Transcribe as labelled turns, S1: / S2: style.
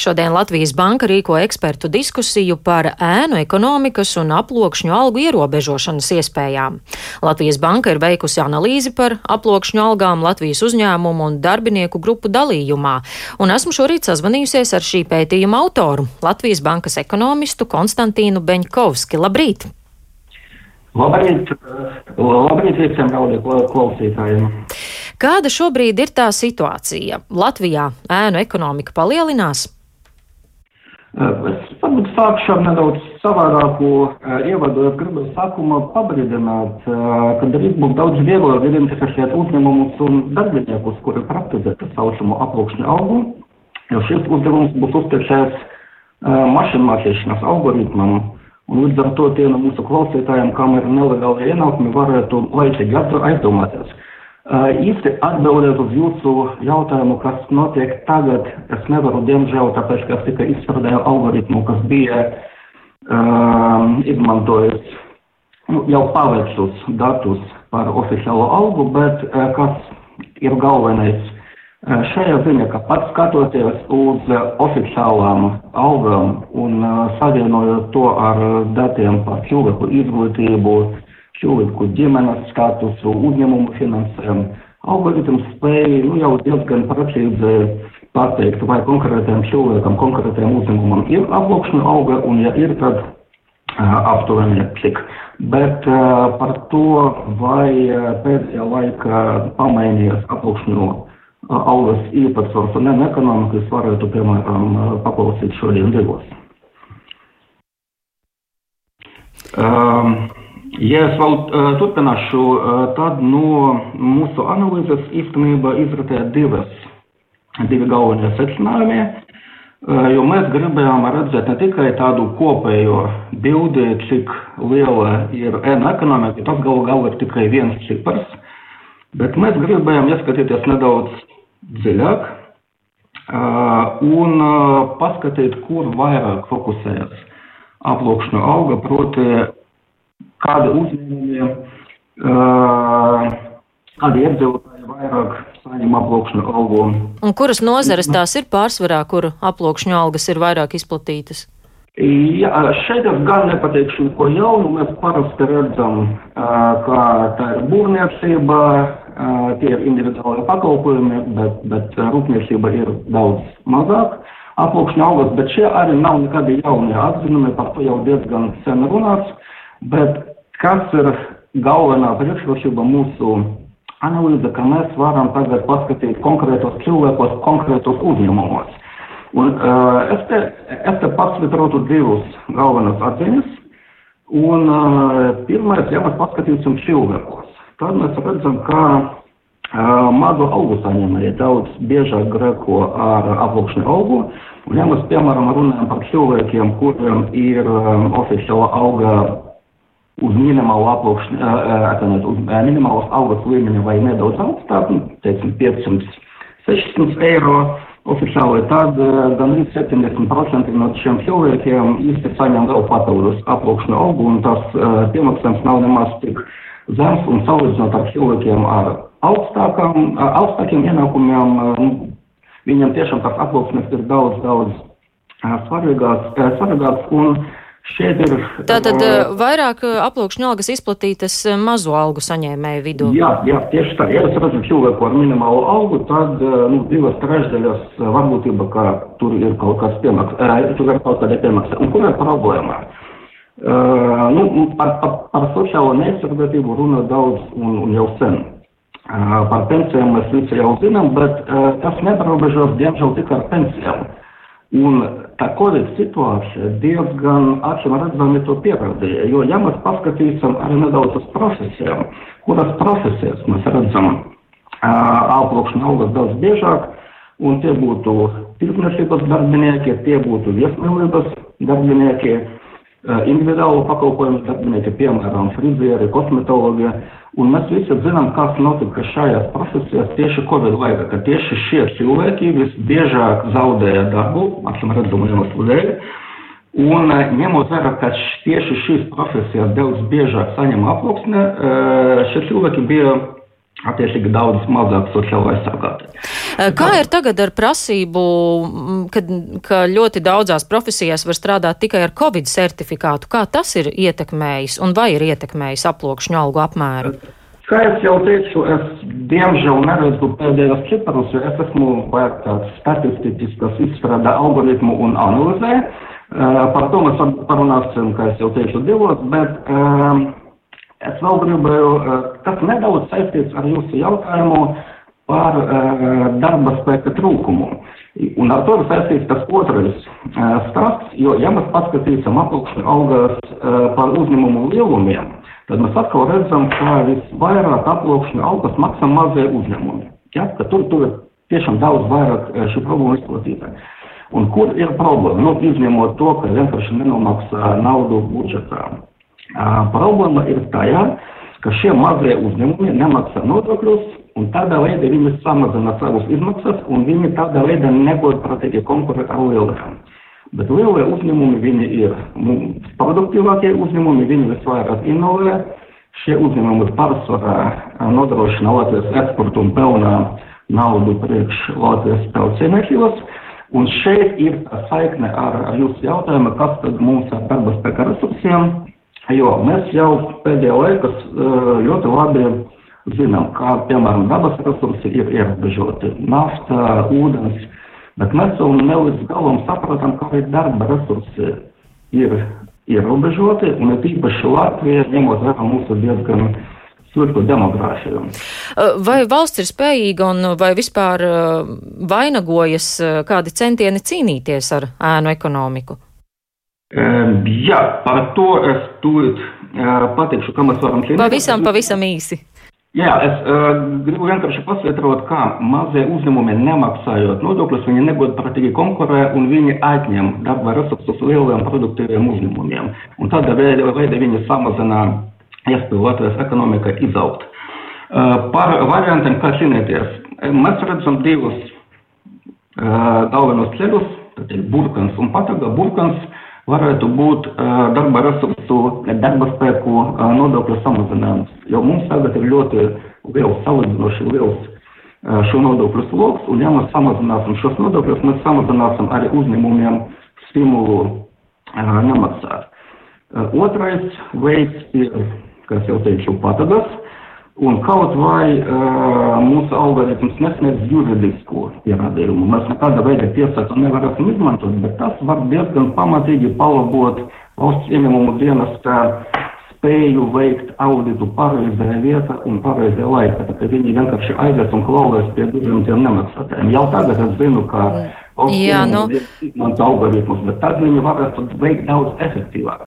S1: Šodien Latvijas Banka rīko ekspertu diskusiju par ēnu ekonomikas un aploksņu algu ierobežošanas iespējām. Latvijas Banka ir veikusi analīzi par aploksņu algām Latvijas uzņēmumu un darbinieku grupu dalījumā, un esmu šorīt sazvanījusies ar šī pētījuma autoru, Latvijas Bankas ekonomistu Konstantīnu Beņkovski. Labrīt!
S2: Labrīt, labrīt visiem klausītājiem!
S1: Kāda šobrīd ir tā situācija? Latvijā ēnu ekonomika palielinās?
S2: Es varbūt sākšu ar nedaudz savādāku ievadu. Es gribu sākumā pabrīdināt, ka drīz būs daudz vieglāk identificēt uzņēmumus un darbiniekus, kuri praktizē tā saucamo aploksņu algu, jo šis uzdevums būs uzticēts mašīnu mācīšanas algoritmam. Un līdz ar to tie no mūsu klausītājiem, kam ir nelegāli ienākumi, varētu laicīgi aizdomāties Īsti atbildēt uz jūsu jautājumu, kas notiek tagad, es nevaru, diemžēl, tāpēc, ka es tikai izstrādāju algoritmu, kas bija uh, izmantojis nu, jau paveiktus datus par oficiālo algu, bet uh, kas ir galvenais uh, šajā ziņā, ka pats skatoties uz oficiālām algām un uh, savienojot to ar datiem par cilvēku izglītību, cilvēku ģimenes statusu, uzņēmumu finansējumu. Algoritms spēja nu, jau diezgan precīzi pateikt, vai konkrētajam cilvēkam, konkrētajam uzņēmumam ir aploksņu auga, un ja ir, tad uh, aptuveni cik. Bet uh, par to, vai pēdējā laikā pamainījies aploksņu algas īpatsvars un ekonomikas, varētu, piemēram, paklausīt šodien divos. Um, Ja es vēl uh, turpināšu, uh, tad no mūsu analīzes īstenībā izratēja divas, divi galvenie secinājumi, uh, jo mēs gribējām redzēt ne tikai tādu kopējo bildi, cik liela ir ēna ekonomika, tas galu galā ir tikai viens cipars, bet mēs gribējām ieskatīties nedaudz dziļāk uh, un uh, paskatīt, kur vairāk fokusējas aploksņu auga, proti kādi uzņēmumi, kādi iedzīvotāji vairāk saņem aploksņu algu.
S1: Un kuras nozares tās ir pārsvarā, kur aploksņu algas ir vairāk izplatītas?
S2: Jā, šeit es gan nepateikšu neko jaunu. Mēs parasti redzam, ka tā ir būvniecība, tie ir individuāli pakalpojumi, bet, bet rūpniecība ir daudz mazāk aploksņu algas, bet šie arī nav nekādi jaunie atzinumi, par to jau diezgan sen runāts. Bet kas ir galvenā priekšrocība mūsu analīze, ka mēs varam tagad paskatīt konkrētos cilvēkos, konkrētos uzņēmumos. Un, uh, es, te, es te pasvitrotu divus galvenos atziņas. Un uh, pirmais, ja mēs paskatīsim cilvēkos, tad mēs redzam, ka uh, mazu algu saņēmēji daudz biežāk greko ar aploksni algu. Un, ja mēs, piemēram, runājam par cilvēkiem, kuriem ir um, oficiāla alga uz minimālu aploksni, atvainojiet, uz minimālas algas līmeņa vai nedaudz augstāk, nu, teiksim, 500, 600 eiro. Oficiāli, tad gandrīz 70% no šiem cilvēkiem īsti saņem vēl papildus aploksni algu, un tas piemaksājums nav nemaz tik zems, un salīdzinot ar cilvēkiem ar augstākām, augstākiem ienākumiem, nu, viņam tiešām tas aploksnis ir daudz, daudz svarīgāks, svarīgāks un ir.
S1: Tātad uh, vairāk aplūkšņu algas izplatītas mazo algu saņēmēju vidū.
S2: Jā, jā, tieši tā. Ja es redzu cilvēku ar minimālu algu, tad nu, divas trešdaļas varbūtība, ka tur ir kaut kas piemaks, uh, tur ir kaut kāda piemaksa. Un kur ir problēma? Uh, nu, par, par, par sociālo neaizsardzību runa daudz un, un jau sen. Uh, par pensijām mēs visi jau zinām, bet uh, tas neparobežos diemžēl tikai ar pensijām. Un tā Covid situācija diezgan acīm redzami to pierādīja. Jo, ja mēs paskatīsim arī nedaudz uz profesijām, kuras profesijas mēs redzam aploksņu algas daudz biežāk, un tie būtu tirdzniecības darbinieki, tie būtu viesmīlības darbinieki, individuālu pakalpojumu darbinieki, piemēram, frizieri, kosmetologi. Un mēs visi zinām, kas notika šajās profesijās tieši Covid laikā, ka tieši šie cilvēki visbiežāk zaudēja darbu, acīm redzamu iemeslu dēļ. Un ņemot vērā, ka tieši šīs profesijas daudz biežāk saņem aploksni, šie cilvēki bija attiecīgi daudz mazāk sociāli aizsargāti.
S1: Kā ir tagad ar prasību, kad, ka ļoti daudzās profesijās var strādāt tikai ar Covid certifikātu? Kā tas ir ietekmējis un vai ir ietekmējis aploksņu algu apmēru?
S2: Kā es jau teicu, es diemžēl neredzu pēdējos ciparus, jo es esmu vairāk tāds statistiķis, kas izstrādā algoritmu un analizē. Par to mēs parunāsim, kā es jau teicu, divos, bet um, Es vēl gribēju, eh, tas nedaudz saistīts ar jūsu jautājumu par uh, darba spēka trūkumu. Un ar to ir saistīts tas otrais uh, stāsts, jo, ja mēs paskatīsim apakšņu algas par uzņēmumu lielumiem, tad mēs atkal redzam, ka visvairāk apakšņu algas maksā mazie uzņēmumi. Ja? Ka tur, tur ir tiešām daudz vairāk šī problēma izplatīta. Un kur ir problēma? Nu, izņemot to, ka vienkārši nenomaksā naudu budžetā. Problēma ir tajā, ka šie mazie uzņēmumi nemaksā nodokļus, un tādā veidā viņi samazina savus izmaksas, un viņi tādā veidā negodprātīgi konkurē ar lielajiem. Bet lielie uzņēmumi, viņi ir produktīvākie uzņēmumi, viņi visvairāk inovē. Šie uzņēmumi pārsvarā nodrošina Latvijas eksportu un pelnā naudu priekš Latvijas pelcienekļos. Un šeit ir saikne ar, jūsu jautājumu, kas tad mums ar darba spēka resursiem Jo mēs jau pēdējā laikā eh, ļoti labi zinām, kā piemēram dabas resursi ir ierobežoti - nafta, ūdens, bet mēs vēl ne līdz galam saprotam, kā arī darba resursi ir ierobežoti, un ir īpaši Latvija, ņemot vērā mūsu diezgan sliktu demogrāfiju.
S1: Eh, vai valsts ir spējīga un vai vispār eh, vainagojas kādi centieni cīnīties ar ēnu ekonomiku?
S2: Jā, par to es tūlīt pateikšu, kā mēs varam
S1: cīnīties. Pavisam, pavisam īsi.
S2: Jā, es uh, gribu vienkārši pasvietrot, kā mazie uzņēmumi nemaksājot nodokļus, viņi negodprātīgi konkurē un viņi atņem darba resursus lieliem produktīviem uzņēmumiem. Un tādā veidā, viņi samazina iespēju Latvijas ekonomikai izaugt. Uh, par variantiem, kā cīnīties, mēs redzam divus uh, galvenos ceļus, tad ir burkans un pataga. Burkans varētu būt darba resursu, darba spēku nodokļu samazinājums. Jo mums tagad ir ļoti liels, salīdzinoši liels šo nodokļu sloks, un ja mēs samazināsim šos nodokļus, mēs samazināsim arī uzņēmumiem stimulu nemaksāt. Otrais veids ir, kas jau teicu, patagas. Un kaut vai uh, mūsu algoritms nesniedz juridisku pierādījumu, mēs nekāda veida tiesātu nevaram izmantot, bet tas var diezgan pamatīgi palabot valsts ieņemumu dienestā spēju veikt auditu pareizajā vietā un pareizajā laikā. Tad viņi vienkārši aizies un klauvēs pie durvīm tiem nemaksātājiem. Jau tagad es zinu, ka valsts
S1: Jā, nu...
S2: izmanto algoritmus, bet tad viņi varētu veikt daudz efektīvāk.